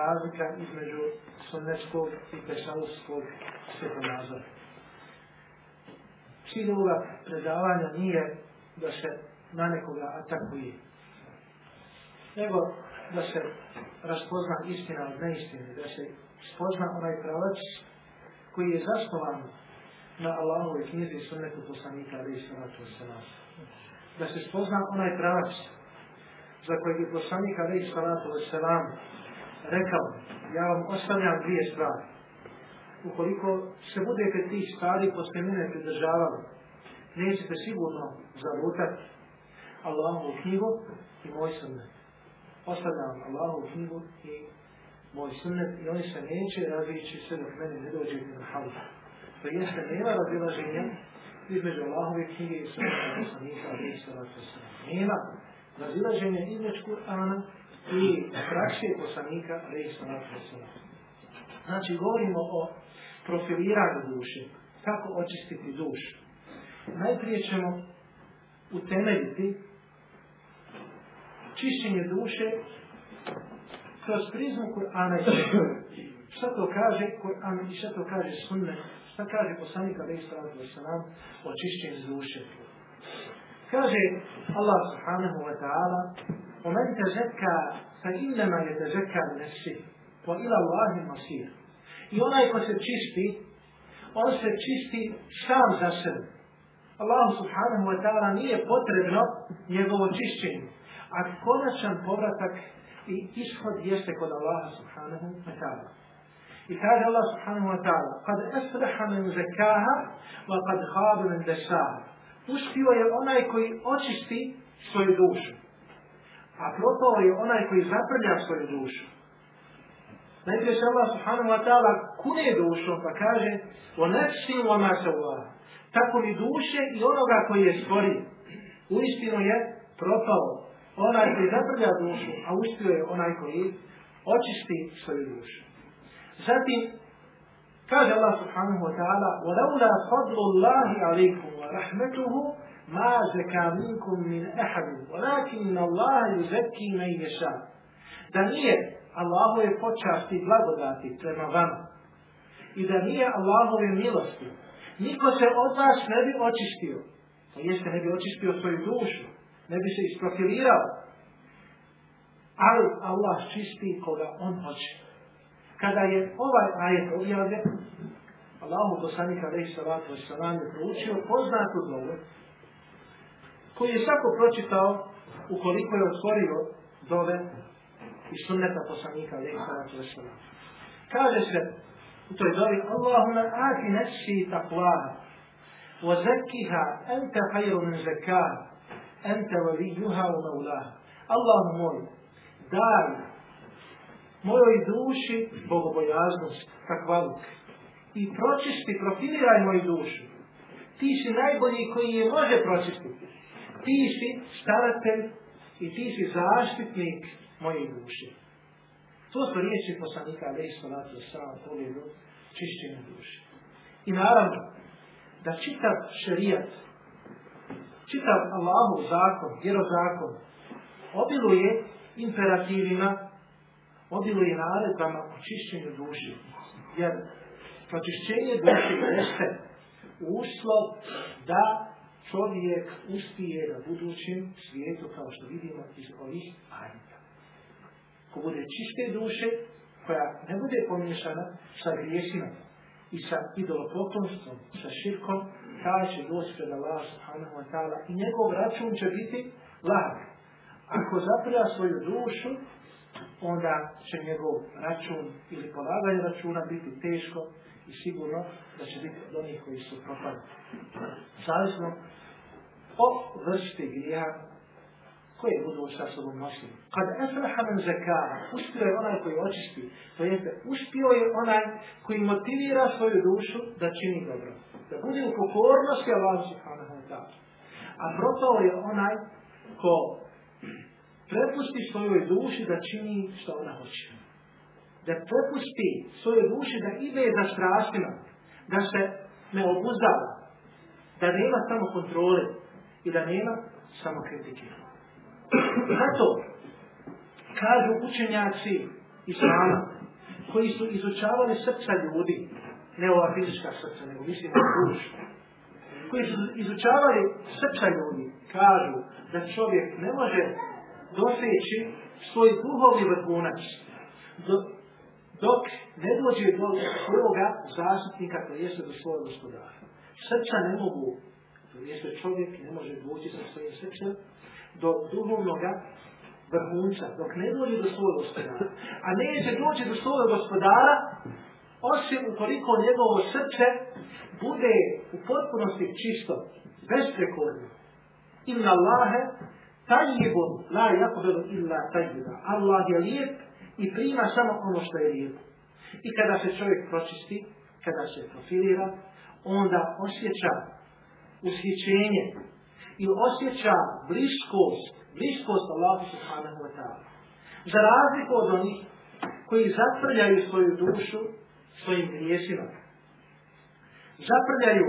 razlika između sunnetskog i pesavskog svjetonazora. Cilj ovoga predavanja nije da se na nekoga atakuje, nego da se raspozna istina od neistine, da se spozna onaj pravac koji je zasnovan na Allahove knjizi i sunnetu poslanika ali i Da se spozna onaj pravac za kojeg je poslanik ali i rekao, ja vam ostavljam dvije stvari. Ukoliko se budete tih stvari posle mene pridržavali, nećete sigurno zavutati Allahovu knjigu i moj sunnet. Ostavljam Allahovu knjigu i moj sunnet i oni se neće razlići sve dok meni ne dođe na halda. To jeste nema razilaženja između Allahove knjige i sunneta i Nema razilaženja između Kur'ana i prakse poslanika Znači govorimo o profiliranju duše, kako očistiti dušu. Najprije ćemo utemeljiti čišćenje duše kroz prizmu Kur'ana i Šta to kaže Kur'an i šta to kaže sunne? Šta kaže poslanika alaih sallatu wasalam o čišćenju duše? Kaže Allah subhanahu wa ta'ala ومن تزكى فإنما يتزكى لنفسه وإلى الله المصير i onaj ko se čisti on se čisti sam za sebe Allah subhanahu wa ta'ala nije potrebno njegovo čišćenje a konačan povratak i ishod jeste kod Allaha subhanahu wa ta'ala i kaže Allah subhanahu wa ta'ala kad esreha men zekaha wa kad habu men desaha uspio je onaj koji očisti svoju dušu a propao je onaj koji zaprlja svoju dušu. Najprije se Allah subhanahu wa ta'ala kune dušom pa kaže o nefsi u Tako mi duše i onoga koji je stvorio. Uistinu je propao onaj koji zaprlja dušu, a uspio je onaj koji očisti svoju dušu. Zatim, kaže Allah subhanahu wa ta'ala وَلَوْلَا فَضْلُ اللَّهِ عَلَيْكُمْ وَرَحْمَتُهُ razlika minkum min ahadu, walakin Allah yuzaki men yasha. Da nije Allahove počasti blagodati prema vama i da nije Allahove milosti, niko se od vas ne bi očistio. To jeste ne bi očistio svoju dušu, ne bi se isprofilirao. Ali Allah čisti koga on hoće. Kada je ovaj ajet objavljen, Allahu poslanik alaihi salatu wasalam je proučio poznatu dobro koji je svako pročitao ukoliko je otvorio dove i sunneta poslanika alaihi sallatu wasallam. Ono. Kaže se u toj dobi Allahumma ati nefsi taqwaha wa zakiha anta khayru min zakaha anta walijuha wa maulaha Allah moj daj mojoj duši bogobojaznost takvaluk i pročisti, profiliraj moju dušu. Ti si najbolji koji je može pročistiti ti si staratelj i ti si zaštitnik moje duše. To su riječi poslanika Aleyhi Salatu samo pogledu čišćenju duše. I naravno, da čitav šerijat, čitav Allahov zakon, vjerozakon, obiluje imperativima, obiluje naredbama o čišćenju duše. Jer pročišćenje duše jeste uslov da čovjek uspije na budućem svijetu, kao što vidimo iz ovih ajta. Ko bude čiste duše, koja ne bude pomješana sa griješima i sa idolopoklonstvom, sa širkom, taj će doći pred Allah subhanahu wa ta'ala i njegov račun će biti lag. Ako zaprija svoju dušu, onda će njegov račun ili polaganje računa biti teško i sigurno da će biti od onih koji su propali. Zavisno o vrsti grija koje budu sa sobom nosili. Kad efraha men zekara, uspio je onaj koji očisti, to jeste uspio je onaj koji motivira svoju dušu da čini dobro, da bude u pokornosti Allah subhanahu wa A proto je onaj ko prepusti svojoj duši da čini što ona hoće da popusti svoje duše da ide za strastima, da se ne obuzdava, da nema samo kontrole i da nema samo kritike. Zato kažu učenjaci Islama koji su izučavali srca ljudi, ne ova fizička srca, nego mislim na dušu, koji su izučavali srca ljudi, kažu da čovjek ne može doseći svoj duhovni vrhunac dok ne dođe do svoga zaštitnika, koji jeste do svoje gospodara. Srca ne mogu, to jeste čovjek ne može doći sa svojim srcem do duhovnoga vrhunca, dok ne dođe do svoje gospodara. A neće doći do svoga gospodara, osim ukoliko njegovo srce bude u potpunosti čisto, besprekorno. Inna Allahe tajibun, la jakobelu illa tajiba. Allah je lijep i prima samo ono što je lijepo. I kada se čovjek pročisti, kada se profilira, onda osjeća ushićenje i osjeća bliskost, bliskost Allahu subhanahu wa ta'ala. Za razliku od onih koji zaprljaju svoju dušu svojim griješima. Zaprljaju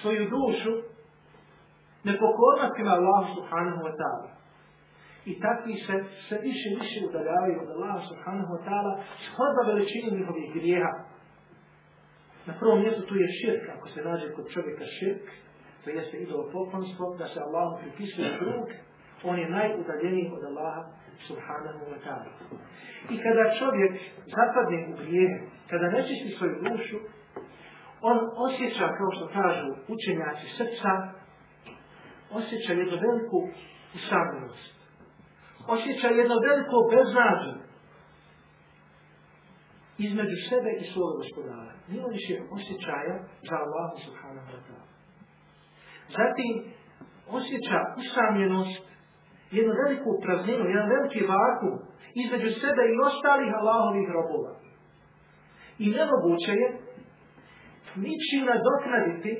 svoju dušu nepokornostima Allahu subhanahu wa ta'ala. I takvi se sve više i više udaljavaju od Allaha subhanahu wa ta'ala shodba veličini njihovih grijeha. Na prvom mjestu tu je širk, ako se nađe kod čovjeka širk, to jeste poklonstvo, da se Allahom pripisuje drug, on je najudaljeniji od Allaha subhanahu wa ta'ala. I kada čovjek zapadne u grijehe, kada nečisti svoju dušu, on osjeća, kao što kažu učenjaci srca, osjeća jednu veliku usamljenost osjeća jedno veliko beznađe između sebe i svoje gospodara. Nije više osjećaja za Allahu subhanahu wa ta'ala. Zatim osjeća usamljenost, jednu veliku prazninu, jedan veliki vaku između sebe i ostalih Allahovih robova. I nemoguće je ničim nadoknaditi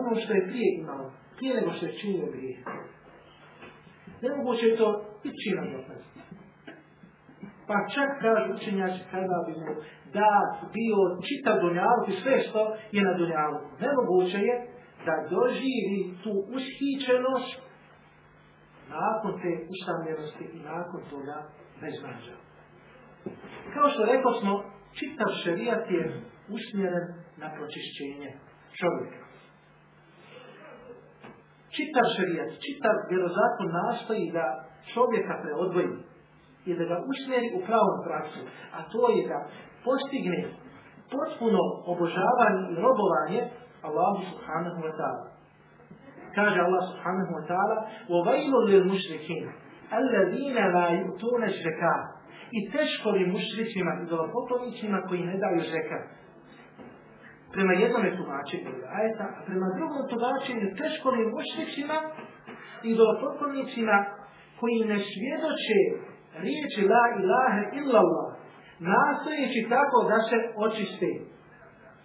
ono što je prije imao, prije nego što je činio grijeh. Nemoguće je to čina dokaz. Pa čak kažu učenjači, kada bi mu da bio čitav dunjavu i sve što je na dunjalog. Nemoguće je da doživi tu ushićenost nakon te usamljenosti i nakon toga bezmađa. Kao što rekao smo, čitav šerijat je usmjeren na pročišćenje čovjeka čitav šarijat, čitav vjerozakon nastoji da čovjeka preodvoji i da ga usmjeri u pravom praksu, a to je da postigne potpuno obožavanje i robovanje Allahu subhanahu wa ta'ala. Kaže Allah subhanahu wa ta'ala وَوَيْلُ لِلْمُشْرِكِينَ الَّذِينَ لَا يُؤْتُونَ شْرِكَا I teško li mušricima i dolopotovićima koji ne daju žekat prema jednome tumačenju ajeta, a prema drugom tumačenju teškolim moćnicima i dolopotkovnicima koji ne svjedoče riječi la ilaha illallah, nastojeći tako da se očiste,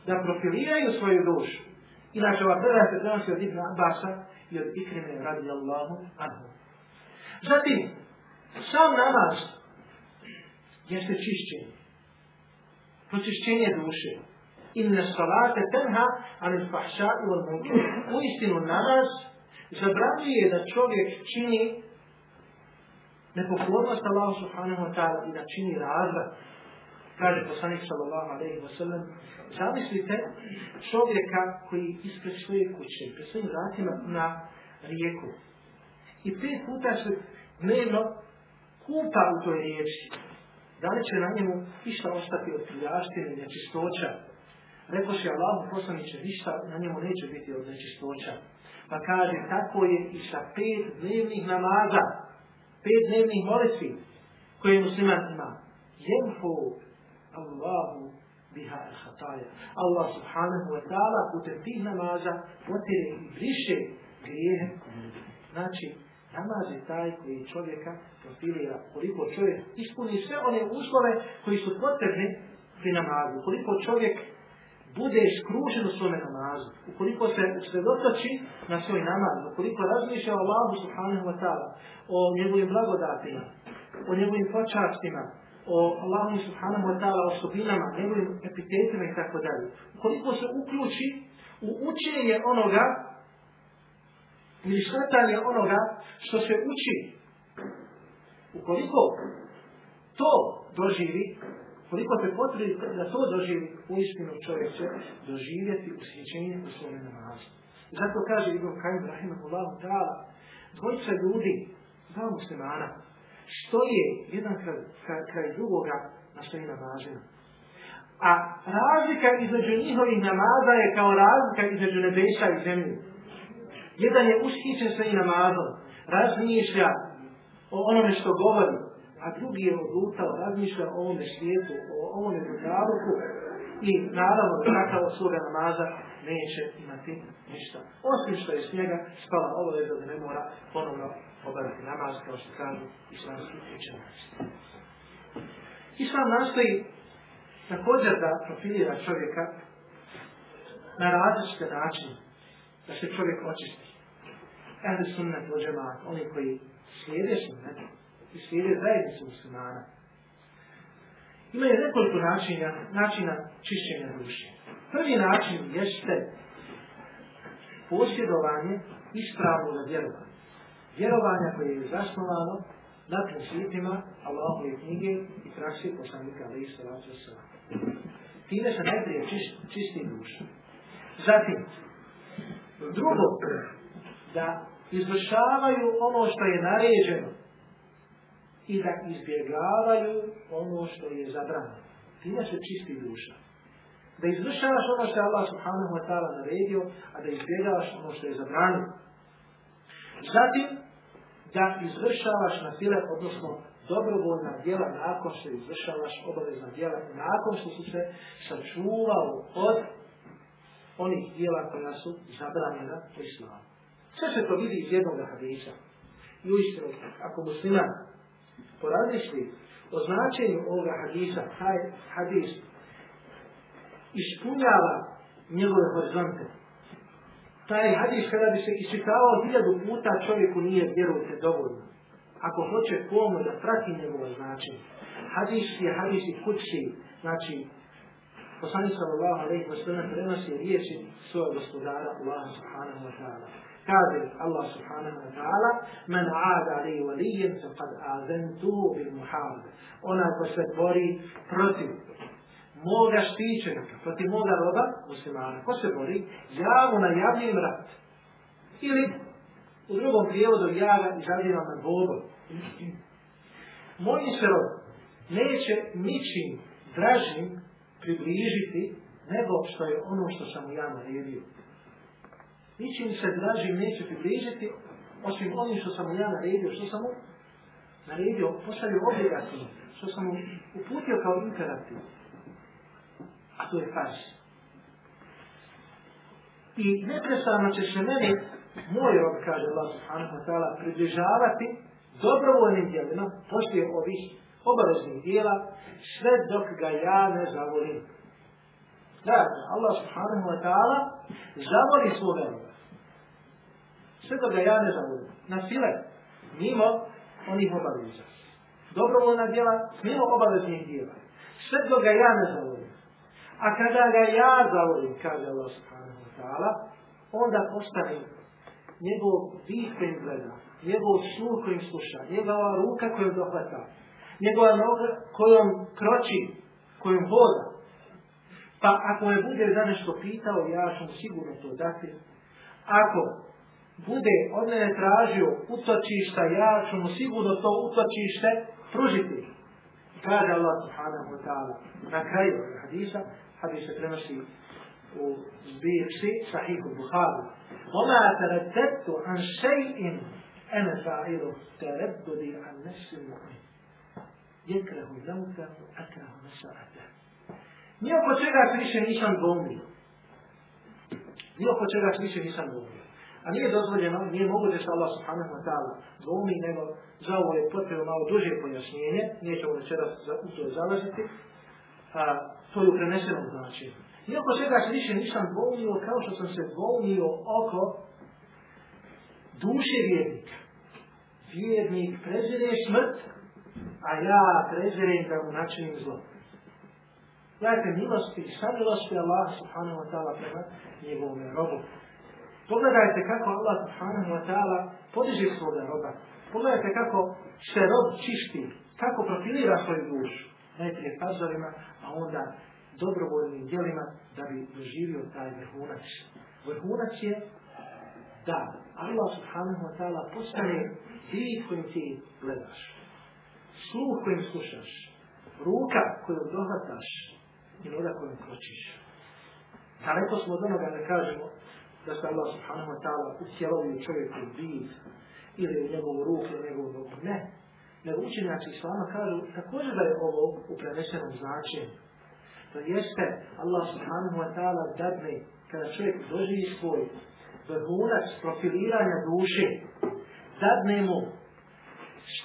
da profiliraju svoju dušu. Inače, ova predaja se prenosi od Ibn Abasa i od Ikrime radi anhu. Zatim, sam namaz jeste čišćenje, pročišćenje duše, i salate tenha anil fahša i od munkera. U naraz namaz da čovjek čini nepokornost Allahu subhanahu wa ta'ala i da čini razvrat. Kaže poslanik sallallahu alaihi wa sallam, zamislite čovjeka koji ispred svoje kuće, pred svojim vratima na rijeku. I pet puta se dnevno kupa u toj riječi. Da li će na njemu išta ostati od i nečistoća, Rekoši Allahu poslaniće, ništa na njemu neće biti od nečistoća. Pa kaže, tako je i sa pet dnevnih namaza, pet dnevnih molitvi koje musliman ima. Jemfu Allahu biha al hataja. Allah subhanahu wa ta'ala putem tih namaza potire i briše grijehe. Znači, namaz je taj koji čovjeka profilira koliko čovjek ispuni sve one uslove koji su potrebni pri namazu. Koliko čovjek bude iskružen u svome namazu, ukoliko se usredotoči na svoj namaz, ukoliko razmišlja o Allahu subhanahu wa ta'ala, o njegovim blagodatima, o njegovim počastima, o Allahu subhanahu wa ta'ala osobinama, njegovim epitetima i tako dalje. Ukoliko se uključi u učenje onoga ili shvatanje onoga što se uči, ukoliko to doživi, koliko se potrebi da to doživi, u istinu čovjek će doživjeti usjećenje u svome namazu. Zato kaže Ibn Kajim Abulahu ta'ala, dvojica ljudi, dva muslimana, što je jedan kraj, kraj, kraj drugoga na svojim namazima. A razlika između njihovih namaza je kao razlika između nebesa i zemlje. Jedan je ushićen svojim namazom, razmišlja o onome što govori, a drugi je odlutao, razmišlja o ovome svijetu, o ovome dunjaluku i naravno takav od svoga namaza neće imati ništa. Osim što je s njega spala obaveza da ne mora ponovno obaviti namaz kao što kažu islamski učenjaci. Islam nastoji također da profilira čovjeka na različite načine da se čovjek očisti. Ehli sunnet u oni koji slijede sunnetu, i slijede zajednicu muslimana. Ima je nekoliko načina, načina čišćenja duše. Prvi način jeste posjedovanje na vjerovanje. Vjerovanje koje je zasnovano na principima Allahove knjige i praksi poslanika Ali salatu Time se najprije čist, čisti duša. Zatim, drugo, da izvršavaju ono što je naređeno i da izbjegavaju ono što je Ti Time se čisti duša. Da izvršavaš ono što je Allah subhanahu wa ta'ala naredio, a da izbjegavaš ono što je zabrano. Zatim, da izvršavaš na file, odnosno dobrovoljna djela nakon što izvršavaš obavezna djela i nakon što si se sačuvao od onih djela koja su zabranjena u islamu. Sve se to vidi iz jednog hadisa. I uistinu, ako muslima po različitim, o ovoga hadisa, taj hadis ispunjava njegove horizonte. Taj hadis kada bi se isčitavao hiljadu puta čovjeku nije vjerujte dovoljno. Ako hoće pomoć, da prati njemu značenje. Hadis je hadis i kući, znači Poslanik sallallahu alejhi ve sellem prenosi riječi svog gospodara Allaha subhanahu wa ta'ala. Kaže Allah subhanahu wa ta'ala Men aada li valijem se kad azentu bil muhamed. Ona ko se bori protiv moga štićenika, protiv moga roba, muslimana, ko se bori, ja mu najavljim rat. Ili u drugom prijevodu ja ga na bodu. Moji se rob neće ničim dražim približiti nego što je ono što sam ja naredio ničim se dražim neće bližiti, osim onim što sam mu ja naredio, što sam mu naredio, postavio obligativno, što sam mu uputio kao imperativ. A to je paš. I neprestano će se meni, moj rob, kaže Allah subhanahu wa ta'ala, približavati dobrovoljnim djelima, poštije ovih obaveznih dijela, sve dok ga ja ne zavolim. Dakle, Allah subhanahu wa ta'ala zavoli svoga sve dok ga ja ne zavodim, Na sile. Mimo onih obaveza. Dobrovoljna djela, mimo obaveznih djela. Sve dok ga ja ne zavodim. A kada ga ja zavodim, kaže Allah subhanahu wa ta'ala, onda postane njegov vid kojim gleda, njegov sluh kojim sluša, njegova ruka kojom dohvata, njegova noga kojom kroči, kojom voda. Pa ako me bude za nešto pitao, ja ću sigurno to dati. Ako bude od mene tražio utočišta, ja ću mu sigurno to utočište pružiti. Kaže Allah subhanahu wa ta'ala na kraju hadisa, hadis se prenosi u zbirci sahihu Buhari. Oma teretetu an še'in ene fa'ilu terebudi an nefsi mu'min. Jekrahu laukahu akrahu nasa'ata. Nije oko čega se više nisam dvomio. Nije oko čega više nisam dvomio. A nije dozvoljeno, nije moguće se Allah subhanahu wa ta'ala dvomi, nego za ovo je potrebno malo duže pojašnjenje, nećemo večeras u to zalaziti, a, to je u prenesenom značinu. Iako svega čega više nisam dvomio kao što sam se volio oko duše vjernika. Vjernik prezire smrt, a ja prezirem da mu načinim zlo. Dajte milosti i samilosti Allah subhanahu wa ta'ala prema njegovome robu. Pogledajte kako Allah subhanahu wa ta'ala podiže svoga roba. Pogledajte kako se rob čisti, kako profilira svoju dušu. Najprije pažarima, a onda dobrovoljnim djelima da bi doživio taj vrhunac. Vrhunac je da Allah subhanahu wa ta'ala postane ti kojim ti gledaš, sluh kojim slušaš, ruka koju dohvataš i noga kojim kročiš. Daleko smo od onoga da kažemo da se Allah subhanahu wa ta'ala usjelovi čovjeku div ili u njegovu ruku ili u njegovu nogu. Ne. Nego učenjaci Islama kažu također da je ovo u prenesenom značenju. To jeste Allah subhanahu wa ta'ala dadne kada čovjek doži svoj vrhunac profiliranja duše, dadne mu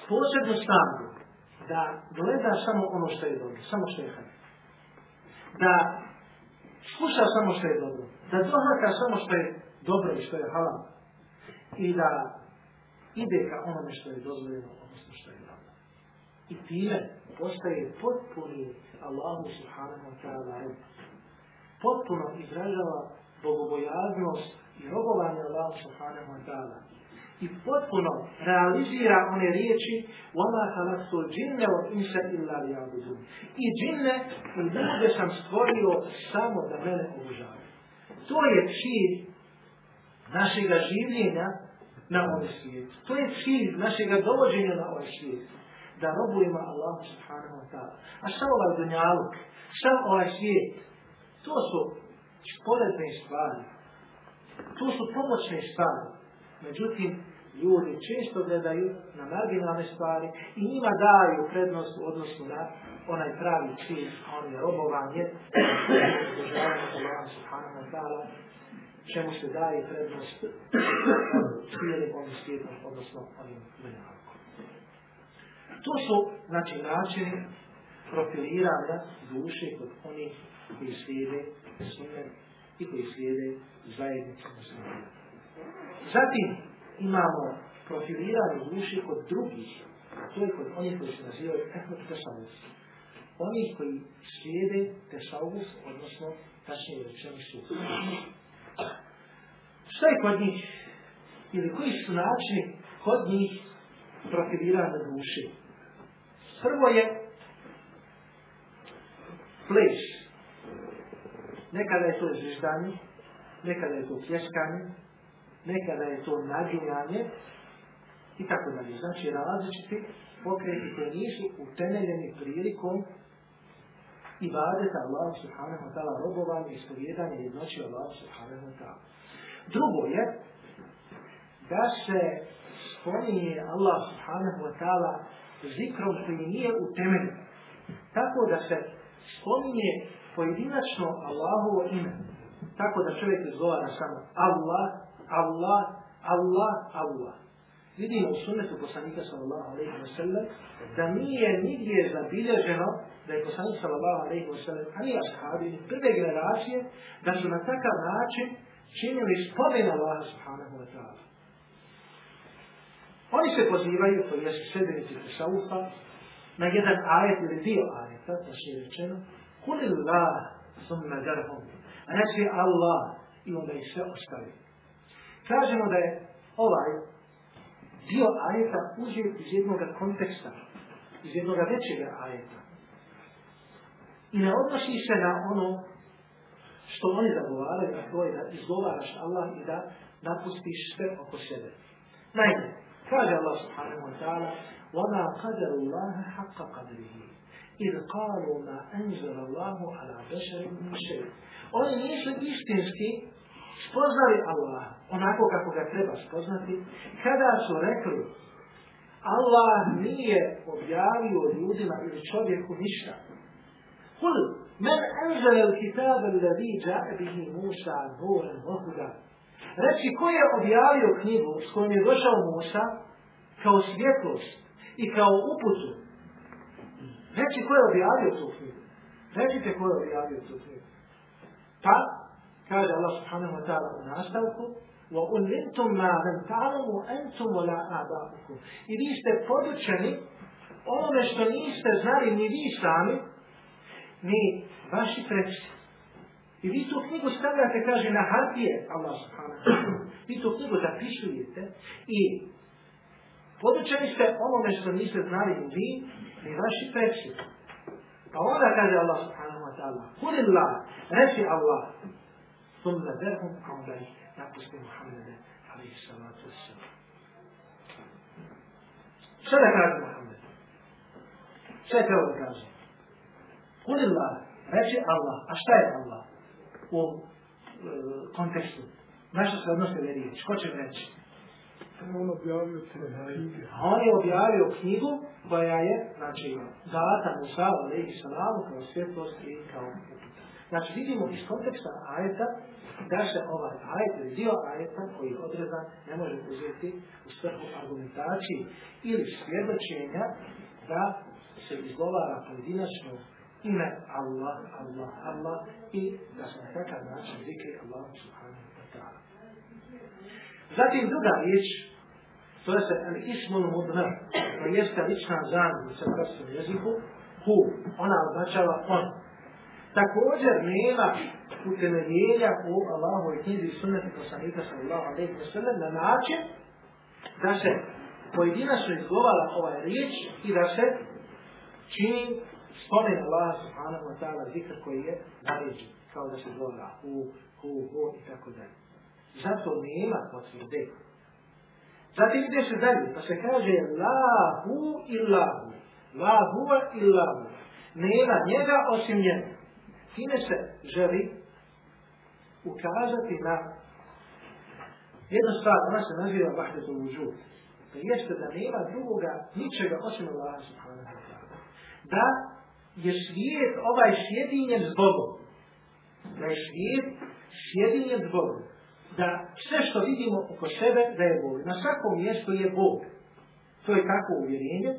posebnu snagu da gleda samo ono što je dobro, samo što je hajde. Da Sluša samo što je dobro. Da dohvata samo što je dobro i što je halal. I da ide ka onome što je dozvoljeno, odnosno što je dobro. I time postaje potpuni Allahu subhanahu wa ta'ala Potpuno izražava bogobojaznost i robovanje Allahu subhanahu wa ta'ala i potpuno realizira one riječi وَمَا خَلَقْتُ الْجِنَّ وَإِنْسَ إِلَّا لِيَعْبُدُونَ I džinne i ljude sam stvorio samo da mene obožavaju. To je cilj našega življenja na ovaj svijet. To je cilj našega dovođenja na ovaj svijet. Da robujemo Allah subhanahu wa ta'ala. A šta ovaj dunjaluk? Šta ovaj svijet? To su šporedne stvari. To su pomoćne stvari. Međutim, ljudi često gledaju na marginalne stvari i njima daju prednost u odnosu na onaj pravi cilj, a on je robovanje, uzdržavanje čemu se daje prednost cijelim onim svijetom, odnosno onim dunjalkom. To su, znači, načini profiliranja duše kod onih koji slijede sunne i koji slijede zajednicu Zatim, imamo profiliranje duše kod drugih, a to je kod onih koji se nazivaju ehmet tešavus. Oni koji slijede tešavus, odnosno tačnije rečeni su. Što je kod njih? Ili koji su načini kod njih profilirane duše? Prvo je pleš. Nekada je to zviždanje, nekada je to pljeskanje, nekada je to naginjanje i tako dalje. Znači različiti pokreti koji nisu utemeljeni prilikom i badeta Allah subhanahu wa ta'ala robovanje, spovjedanje jednoći Allah subhanahu wa ta'ala. Drugo je da se spominje Allah subhanahu wa ta'ala zikrom koji nije utemeljen. Tako da se spominje pojedinačno Allahovo ime. Tako da čovjek izgovara samo Allah Allah, Allah, Allah. Vidimo u sunnetu poslanika sallallahu alaihi wa sallam da nije nigdje zabilježeno da je poslanik sallallahu alaihi wa sallam, ali nije ashabi, ni prve generacije, da su na takav način činili spomen Allaha subhanahu wa ta'ala. Oni se pozivaju, to jesu sredbenici Tesaufa, na jedan ajet ili dio ajeta, to što je rečeno, Kulillah summa darhum, reći Allah i onda ih sve Kažemo da je ovaj dio ajeta uzet iz jednog konteksta, iz jednog većeg ajeta. I ne odnosi se na ono što oni zagovaraju, a to je da izgovaraš Allah i da napustiš sve oko sebe. Naime, kaže Allah subhanahu wa ta'ala وَمَا قَدَرُ اللَّهَ حَقَّ قَدْرِهِ إِذْ قَالُوا مَا أَنْزَلَ اللَّهُ عَلَى بَشَرٍ مِنْ Oni nisu istinski spoznali Allah onako kako ga treba spoznati, kada su rekli Allah nije objavio ljudima ili čovjeku ništa. Kul, men enzele al-kitab ljudi džabihi Musa nuran wa Reci, Reći ko je objavio knjigu s kojom je došao Musa kao svjetlost i kao uputu. Reći ko je objavio tu knjigu. Recite ko je objavio tu knjigu. Pa Kaže Allah subhanahu wa ta'ala u nastavku وَأُلِّمْتُمْ مَا لَمْ تَعْلَمُوا أَنْتُمْ وَلَا آبَاؤُكُمْ I vi ste podučeni onome što niste znali ni vi sami, ni vaši preci. I vi tu knjigu stavljate, kaže, na hartije, Allah subhanahu Vi tu knjigu zapisujete i podučeni ste onome što niste znali ni vi, ni vaši preci. Pa onda kaže Allah subhanahu wa ta'ala, Kulillah, reći Allah, ثم ذاهم قبل ih محمد عليه الصلاة والسلام Šta da kaže Muhammed? Šta je trebalo da kaže? Allah? reče Allah. A šta je Allah? U e, kontekstu. Naša što se odnose ove riječi? Ko će reći? On objavio knjigu. on je objavio knjigu koja je, znači, data Musa, alaihi salamu, kao svjetlost i kao Znači, vidimo iz konteksta ajeta se ovaj ajet dio ajeta koji je ne može uzeti u svrhu argumentaciji ili svjedočenja da se izgovara pojedinačno ime Allah, Allah, Allah i da se na takav način zikri Allah subhanahu wa ta'ala. Zatim druga riječ, to je se an ismul mudnar, to jeste lična zamjenica u hrvatskom jeziku, hu, ona označava on. Također nema utemeljenja u Allahu i knjizi sunnati poslanika sallallahu alaihi wa sallam na način da se pojedinačno izgovara ovaj riječ i da se čini spomen Allah subhanahu wa ta'ala zikr koji je naređen, kao da se govara u, u, u i tako dalje. Zato nema potvrde. Zatim ide se dalje, pa se kaže la hu hu lahu hu illa hu. nema njega osim njega. Time se želi ukazati na jednu stvar koja se naziva vahdetu lužu. To jeste da nema drugoga ničega osim Allah subhanahu wa ta'ala. Da je svijet ovaj sjedinjen s Bogom. Da je svijet sjedinjen s Bogom. Da sve što vidimo oko sebe da je Bog. Na svakom mjestu je Bog. To je tako uvjerenje.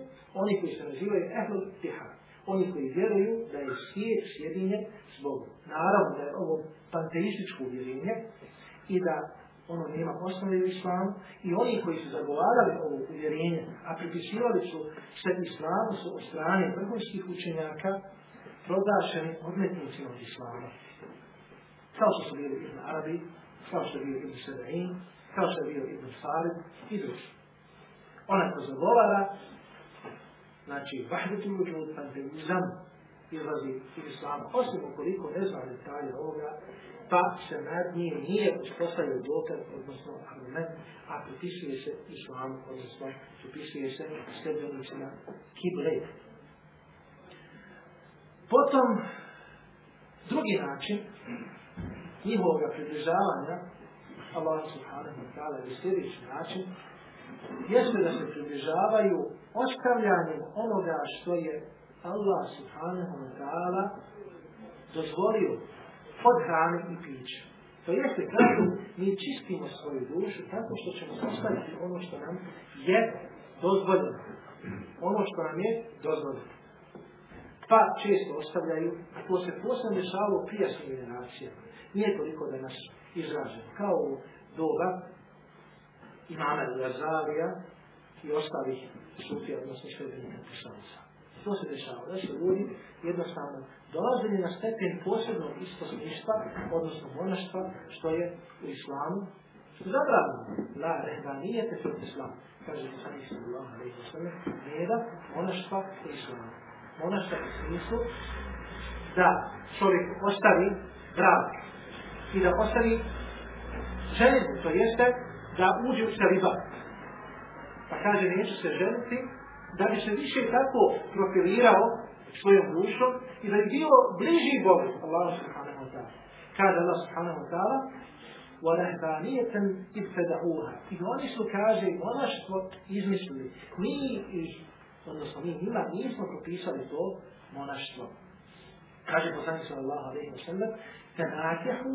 Oni koji se nazivaju ehlul tihar oni koji vjeruju da je svijet sjedinjen s Bogom. Naravno da je ovo panteističko uvjerenje i da ono nema osnovi u islamu i oni koji su zagovarali ovo uvjerenje, a pripisivali su sve islamu su od strane vrhunskih učenjaka proglašeni odmetnicima od islama. Kao što su bili Ibn Arabi, kao što je bio Ibn kao što je bio Ibn Farid i drugi. Ona ko zagovara Znači, vahdetul vujud, panteizam, izlazi iz islama. Osim ukoliko ne zna detalje ovoga, pa se nad njim nije uspostavio dokaz, odnosno argument, a pripisuje se islamu, odnosno pripisuje se sredbenicima kible. Potom, drugi način njihovog približavanja Allah subhanahu wa ta'ala je sljedeći način jeste da se približavaju ostavljanjem onoga što je Allah subhanahu wa ta'ala dozvolio od hrane i piće. To jeste kako mi čistimo svoju dušu tako što ćemo ostaviti ono što nam je dozvoljeno. Ono što nam je dozvoljeno. Pa često ostavljaju, a to se posebno dešavalo u generacijama. Nije toliko da nas Kao u doba imama al i ostalih sufija, odnosno švedbenika poslanica. To se dešava, da su ljudi jednostavno dolazili na stepen posebnog isposništva, odnosno monaštva, što je u islamu zabravno. La rehbanijete se u islamu, kaže poslanik sallallahu alaihi wa sallam, da monaštva u islamu. Monaštva u smislu da čovjek ostavi brak i da ostavi želju, to jeste da uđe u riba. Pa kaže, neće se ženiti, da bi se više tako profilirao svojom dušom i da bi bilo bliži Bogu, Allah subhanahu wa ta'ala. Kaže Allah subhanahu wa ta'ala, وَلَهْبَانِيَةً اِبْتَدَعُوهَا I oni su, kaže, monaštvo izmislili. Mi odnosno mi njima nismo propisali to monaštvo. Kaže poslanik sallallahu alejhi ve sellem: "Tanakihu,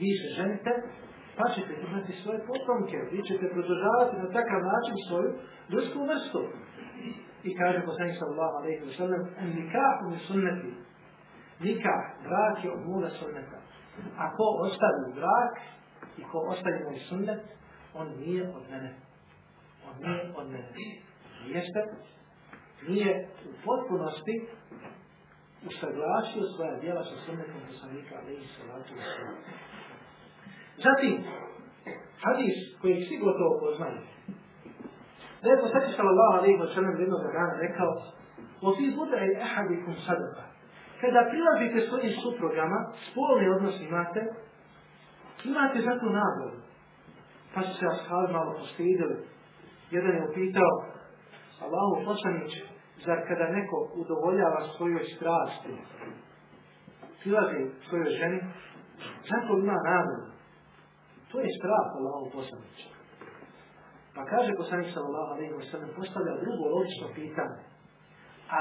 Vi se ženite pa ćete imati svoje potomke, vi ćete prodržavati na takav način svoju ljudsku vrstu. I kaže poslanik sallallahu alejhi ve sellem: "Nikah mi sunneti." Nikah, brak je od mura sunneta. Ako ko ostavi brak i ko ostavi moj sunnet, on nije od mene. On nije od mene. Jeste, nije u potpunosti usaglasio svoja djela sa sunnetom poslanika, alaihi salatu wa sallam. Zatim, hadis koji svi gotovo poznaju. Da je poslanik sallallahu alaihi wa sallam jednog dana rekao: O fi ahadikum sadaka Kada prilazite svojim suprogama, spolni odnos imate, imate za to nagradu. Pa su se ashabi malo postidili. Jedan je upitao, Allahu poslaniće, zar kada neko udovoljava svojoj strasti, prilazi svojoj ženi, zato ima nagradu. To je strah Allahov poslanića. Pa kaže poslanik sallallahu alejhi ve sellem postavlja drugo logično pitanje. A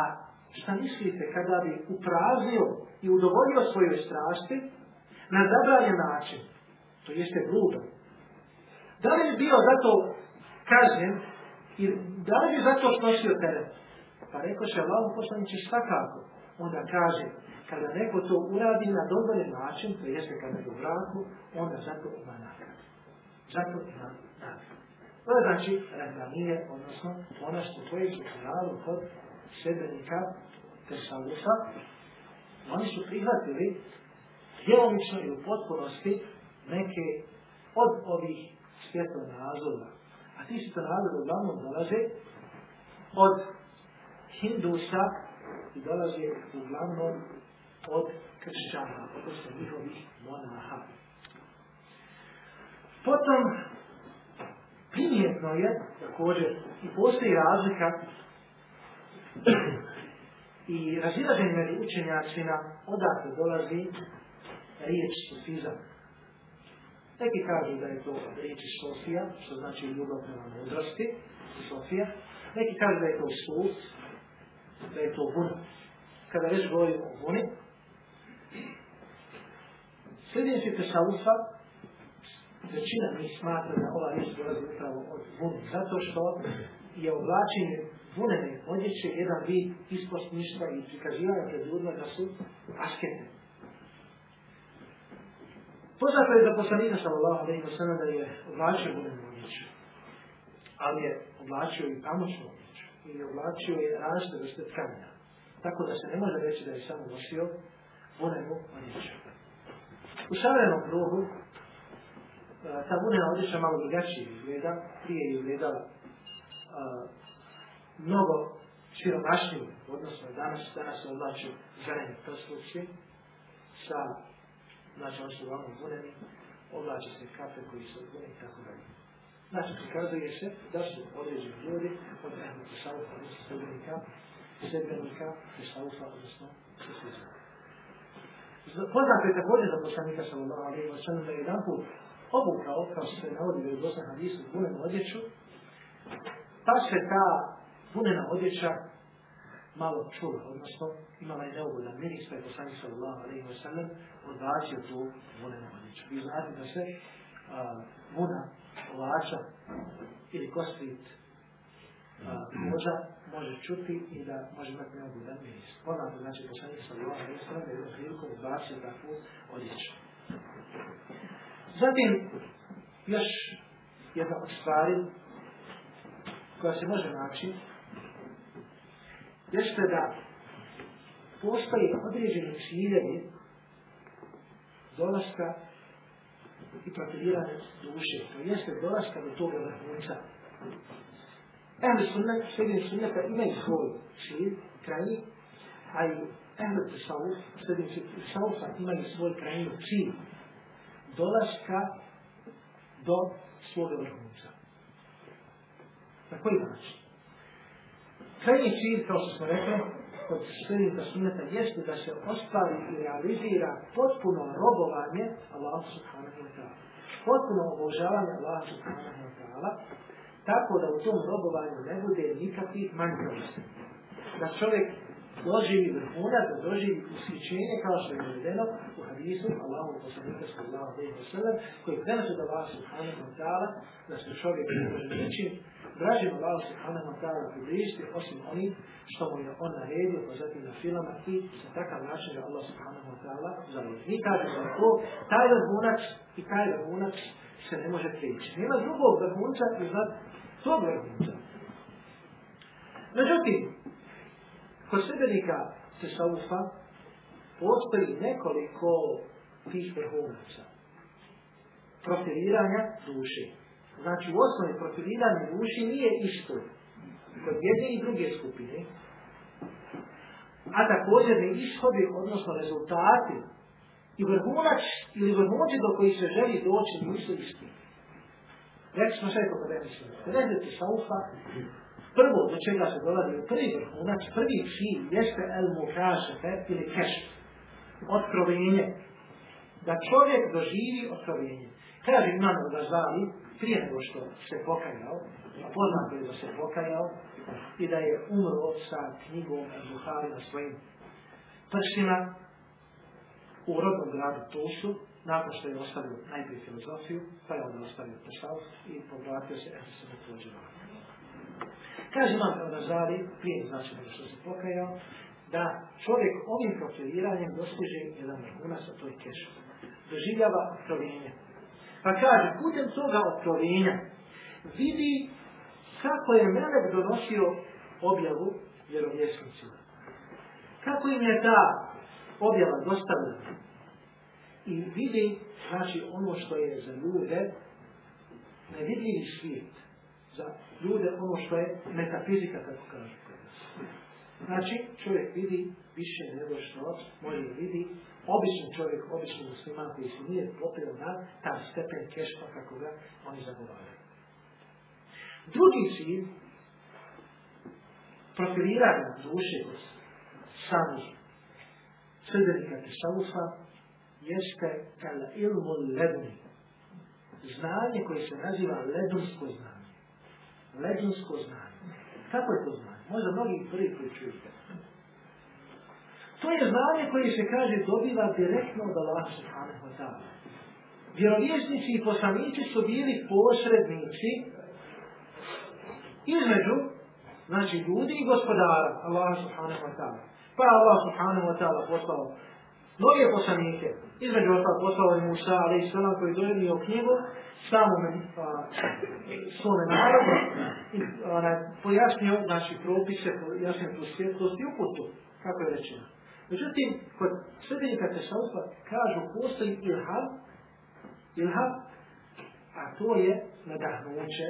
šta mislite kada bi upraznio i udovoljio svojoj strasti na zabranjen način? To jeste grubo. Da li bi bio zato kažnjen i da li bi zato snosio teret? Pa rekao će Allahom poslaniće svakako. Onda kaže, kada neko to uradi na dobar način, to jeste kada je u braku, onda zato ima nagradu. Zato ima nagradu. To je znači ranganije, odnosno ono što to su u kod sredbenika Tesalusa. Oni su prihvatili djelomično i u potpunosti neke od ovih razloga. A ti svjetonazori uglavnom dolaze od Hindusa i dolaze uglavnom od kršćana, odnosno njihovih monaha. Potom, primjetno je, također, i postoji razlika i razilaženje među učenjačina, odakle dolazi riječ sufizam. Neki kažu da je to riječ Sofija, što znači ljubav prema mudrosti, Sofija. Neki kažu da je to Sus, da je to bun. Kada već govorimo o buni, Sljedeći ufa, većina mi smatra da ova riječ dolazi upravo od vun, zato što je oblačenje vunene odjeće jedan vid ispostništva i prikazivanja pred ljudima da su askete. Poznato je da poslanika sallallahu alejhi ve sellem da je oblačio vunenu odjeću. Ali je oblačio i pamučnu odjeću i oblačio je različite vrste tkanja. Tako da se ne može reći da je samo nosio odjeća. U šarenom kruhu ta e, bunena odjeća malo drugačije izgleda, prije je izgledala e, mnogo siromašniju, odnosno danas, danas se odlaču žene sa, znači ono su uglavnom odlače se koji su i tako dalje. Znači, prikazuje se da su određeni ljudi od odnosno sredbenika, Poznato je također za poslanika sallallahu alaihi wa sam da je jedan put obukao, kao što se navodi u Bosna Hadisu, punenu odjeću, pa se ta punena odjeća malo čula, odnosno imala je neugodan miris, pa je poslanik sallallahu alaihi wa sallam odbacio tu punenu odjeću. Vi znate da se a, ovača ili kostit Mm. možda može čuti i da može imati neugodan miris. Poznato znači poslanje sa Allahom i Islam da je prilikom odbacio takvu odjeću. Zatim, još jedna od stvari koja se može naći jeste da postoji određeni ciljevi dolaska i protivirane duše, to jeste dolaska do toga vrhunca Ehli sunnet, sredin sunneta imaju svoj šir, krajnji, a i ehli tisavuf, sredin tisavufa imaju svoj krajnji čin dolaska do svoga vrhunca. Na koji način? Krajnji čin, kao što smo rekli, od srednika sunneta jeste da se ostali i realizira potpuno robovanje Allah subhanahu wa ta'ala. Potpuno obožavanje Allah subhanahu wa ta'ala tako da u tom robovanju ne bude nikakvih manjkavosti. Da čovjek doživi vrhuna, da doživi usličenje, kao što je navedeno u hadisu Allahu poslanika sallallahu alejhi ve sellem, koji prenosi da Allah subhanahu wa ta'ala da se čovjek ne može reći dražim Allah subhanahu wa ta'ala približiti osim onim što mu je on naredio po pa zatim na filama i na takav način da Allah subhanahu wa ta'ala zavodi. Mi kažemo da to, taj vrhunac i taj vrhunac se ne može prići. Nema drugog vrhunca iznad svog vrhovnika. Međutim, kod se saufa postoji nekoliko tih vrhunaca. Profiliranja duše. Znači u osnovi profiliranje duši nije isto kod jedne i druge skupine. A također ne ishodi, odnosno rezultati i vrhunač ili vrhunači do kojih se želi doći nisu Rekli smo sve šesto kod Emišlja. Redet šaufa, prvo do čega se dolazi u prvi vrhunac, znači, prvi čin jeste el mukašefe ili keš, otkrovenje. Da čovjek doživi otkrovenje. Kaže imam da zvali, prije nego što se pokajao, a poznato je da se pokajao, i da je umro sa knjigom Buhari na svojim pršima u rodnom gradu Tusu, nakon što je ostavio najprije filozofiju, pa je onda ostavio tasavuf i povratio se se pođeva. Kaže nam Razari, prije znači nego što se pokajao, da čovjek ovim profiliranjem dostiže jedan vrhunac, a to je keš. Doživljava oprovinje. Pa kaže, putem toga oprovinja vidi kako je Melek donosio objavu vjerovjesnicima. Kako im je ta objava dostavljena, i vidi znači ono što je za ljude nevidljivi svijet. Za ljude ono što je metafizika, kako kažu. Znači, čovjek vidi više nego što može vidi običan čovjek, običan musliman koji se nije popio na ta stepen kešpa kako ga oni zagovaraju. Drugi cilj profiliranje duše sami samih sredbenika Tešavusa jeste kal ilmul ledni. Znanje koje se naziva ledunsko znanje. Ledunsko znanje. Kako je to znanje? Možda mnogi prvi koji To je znanje koje se kaže dobiva direktno od Allah subhanahu wa ta'ala. Vjerovjesnici i poslanici su bili posrednici između znači ljudi i gospodara Allah subhanahu wa ta'ala. Pa Allah subhanahu wa ta'ala poslao mnoge poslanike, između ostalog poslao je Musa, ali i sve koji je donio knjigu, samome svome narodu, i pojasnio naši propise, pojasnio svjetlost i uputu, kako je rečeno. Međutim, kod sredbenika tešavstva kažu postoji ilham, ilham, a to je nadahnuće.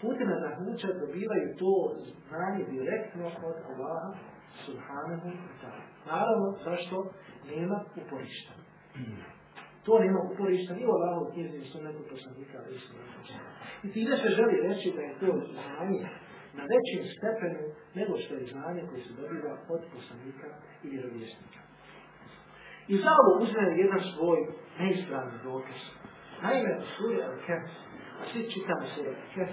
Putem nadahnuća dobivaju to znanje direktno od Allaha subhanahu wa ta'ala. Naravno, zašto nema uporišta. To nema uporišta ni u Allahom knjizi, ni su nekog poslanika, ali su I ti se želi reći da je to znanje na većem stepenu nego što je znanje koje se dobiva od poslanika ili vjerovjesnika. I za ovo uzmem jedan svoj neispravni dokaz. Naime, u suri Al-Kef, a svi čitamo suri Al-Kef,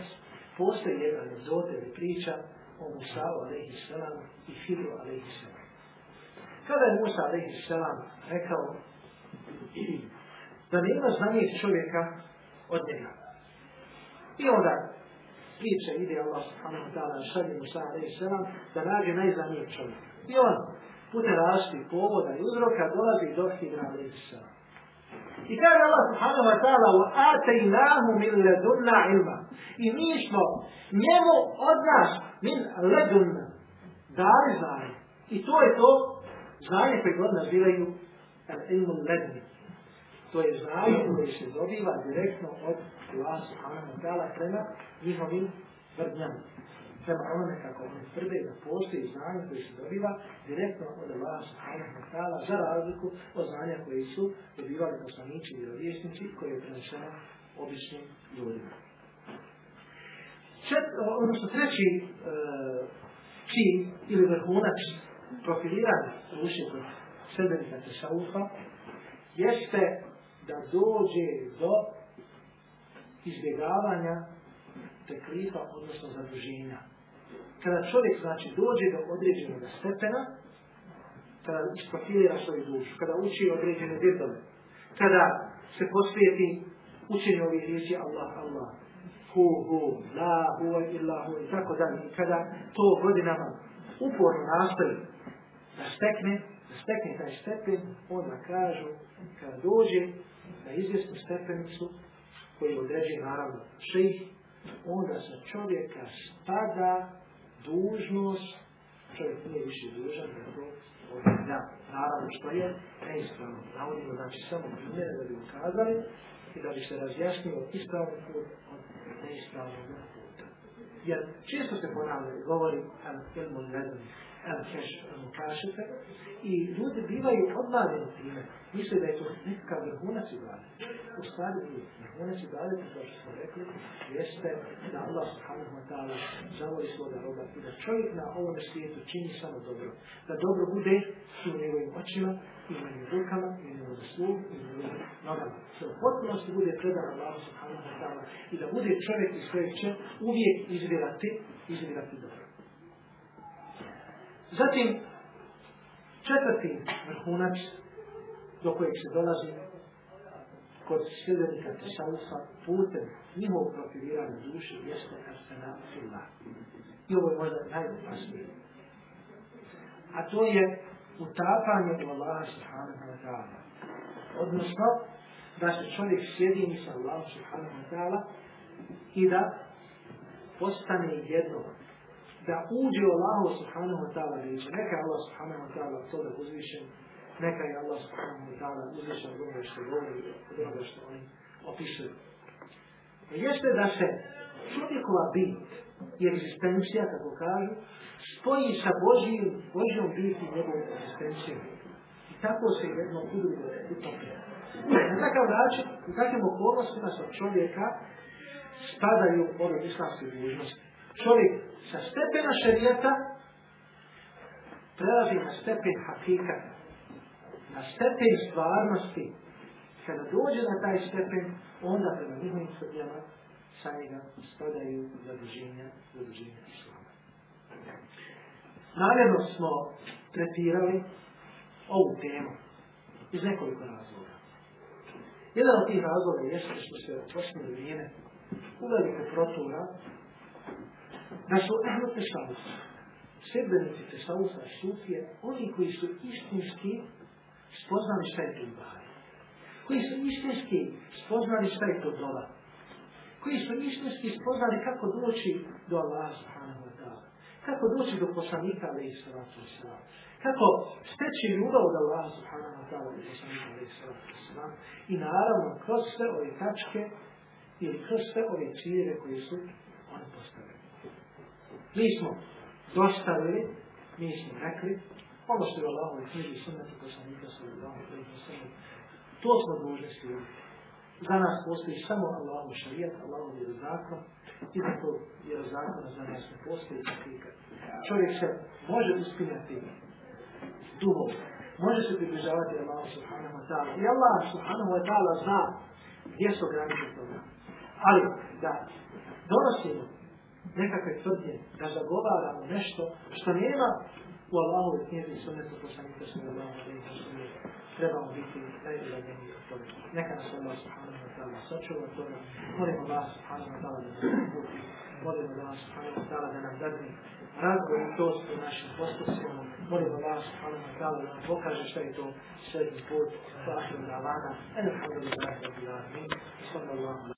postoji jedan od priča o Musa a.s. i Hiru a.s. Kada je Musa a.s. rekao da nema znanijeg čovjeka od njega. I onda priča ide Allah subhanahu ta'ala šalje Musa a.s. da nađe najznanijeg čovjeka. I on putem različitih povoda i uzroka dolazi do Hidra a.s. I kaže Allah subhanahu wa ta'ala وَآتَيْنَاهُ min ledunna ilma, I mi smo njemu od nas min ledunna dali znanje. I to je to znanje koje god nazivaju ilmu ledunni. To je znanje koje se dobiva direktno od Allah subhanahu wa ta'ala prema njihovim tvrdnjama. Treba onome nekako od srde da postoji znanje koje se dobiva direktno od Allah subhanahu wa ta'ala za razliku od znanja koje su dobivali poslanici i vjerovjesnici koje je prenešeno običnim ljudima. Čet, odnosno treći e, čin ili vrhunac profiliranja rušnje kod sredbenika tešaufa jeste da dođe do izbjegavanja teklifa, odnosno zaduženja. Kada čovjek znači dođe do određenog stepena, kada isprofilira svoju dušu, kada uči određene djetove, kada se posvijeti učenje ovih riječi Allah, Allah, hu, hu, la, Hu, illa, hu, i tako dalje. I kada to godinama uporno nastoji da stekne, da stekne taj stepen, onda kažu, kada dođe na izvjesnu stepenicu, koji određuje naravno šejih, onda sa čovjeka spada dužnost, čovjek nije više dužan, nego da, naravno što je neispravno. Navodimo znači samo primjer da bi ukazali i da bi se razjasnilo ispravni put od neispravnog puta. Jer često se ponavljaju, govori, govori al ilmu znam, ćeš ono, I ljudi bivaju odmavljeni time. Misli da je to nekakav vrhunac i vlade. U stvari je Vrhunac i vlade, kao što smo rekli, jeste da Allah subhanahu wa ta'ala zavoli svoga roba i da čovjek na ovom svijetu čini samo dobro. Da dobro bude u njegovim očima, i u njegovim rukama, i u njegovim slugu, i u njegovim nogama. Se u potpunosti bude predan Allah subhanahu wa ta'ala i da bude čovjek iz kojeg će uvijek izvirati, izvirati dobro. Zatim, četvrti vrhunac do kojeg se dolazi kod sljedevnika Tešalusa putem njihovog profiliranja duši jeste Arsena Fila. I ovo je možda najopasnije. A to je utapanje u Allaha subhanahu wa ta'ala. Odnosno, da se čovjek sjedini sa Allahom subhanahu wa ta'ala i da postane jednog da uđe u Allahu subhanahu wa ta'ala neće. Neka je Allah subhanahu wa ta'ala to da uzvišen, neka je Allah subhanahu wa ta'ala uzvišen od onoga što govori, od onoga što oni Jeste da se čovjekova bit i egzistencija, kako kažu, spoji sa Božijim, Božijom biti i njegovom egzistencijom. I tako se jedno u utopija. Na takav način, u takvim okolnostima sa čovjeka spadaju ove islamske dužnosti čovjek sa stepena šerijata prelazi na stepen hakika, na stepen stvarnosti. Kada dođe na taj stepen, onda prema njihovim sudjama sa njega spadaju zaduženja, i islama. Naravno smo tretirali ovu temu iz nekoliko razloga. Jedan od tih razloga jeste što se u posljednje vrijeme uvelike protura da su ehlu tešavusa, sredbenici tešavusa, sufije, oni koji su istinski spoznali šta je Dunbaha. Koji su istinski spoznali šta je to dola. Koji su istinski spoznali kako doći do Allaha subhanahu wa Kako doći do poslanika alaih sallatu wa Kako steći ljubav od Allah subhanahu wa ta'ala i poslanika alaih sallatu wa I naravno kroz sve ove tačke ili kroz sve ove ciljeve koje su oni postavili. Mi smo dostavili, mi smo rekli, ono što je Allah u knjiži sunnetu poslanika sallallahu alaihi wa to smo dužni slijediti. Za nas postoji samo Allahov šarijat, Allahov vjerozakon, i za to vjerozakona za nas ne postoji Čovjek se može uspinjati duhom, može se približavati Allahu subhanahu wa ta'ala. I Allah subhanahu wa ta'ala zna gdje su granice toga. Ali da donosimo nekakve tvrdnje, da zagovaramo nešto što nema u Allahove knjezi i sunnetu poslanika sa Allahom ali i trebamo biti najbolji od toga. Neka nas Allah subhanahu wa ta'ala sačuva toga. Molimo Allah subhanahu wa ta'ala da nas uputi. Molimo Allah subhanahu wa ta'ala da nam dadne razgovor i tost u našim postupcima. Molimo Allah subhanahu wa ta'ala da nam pokaže šta je to srednji put. Hvala što je da vana. Hvala što je da vana.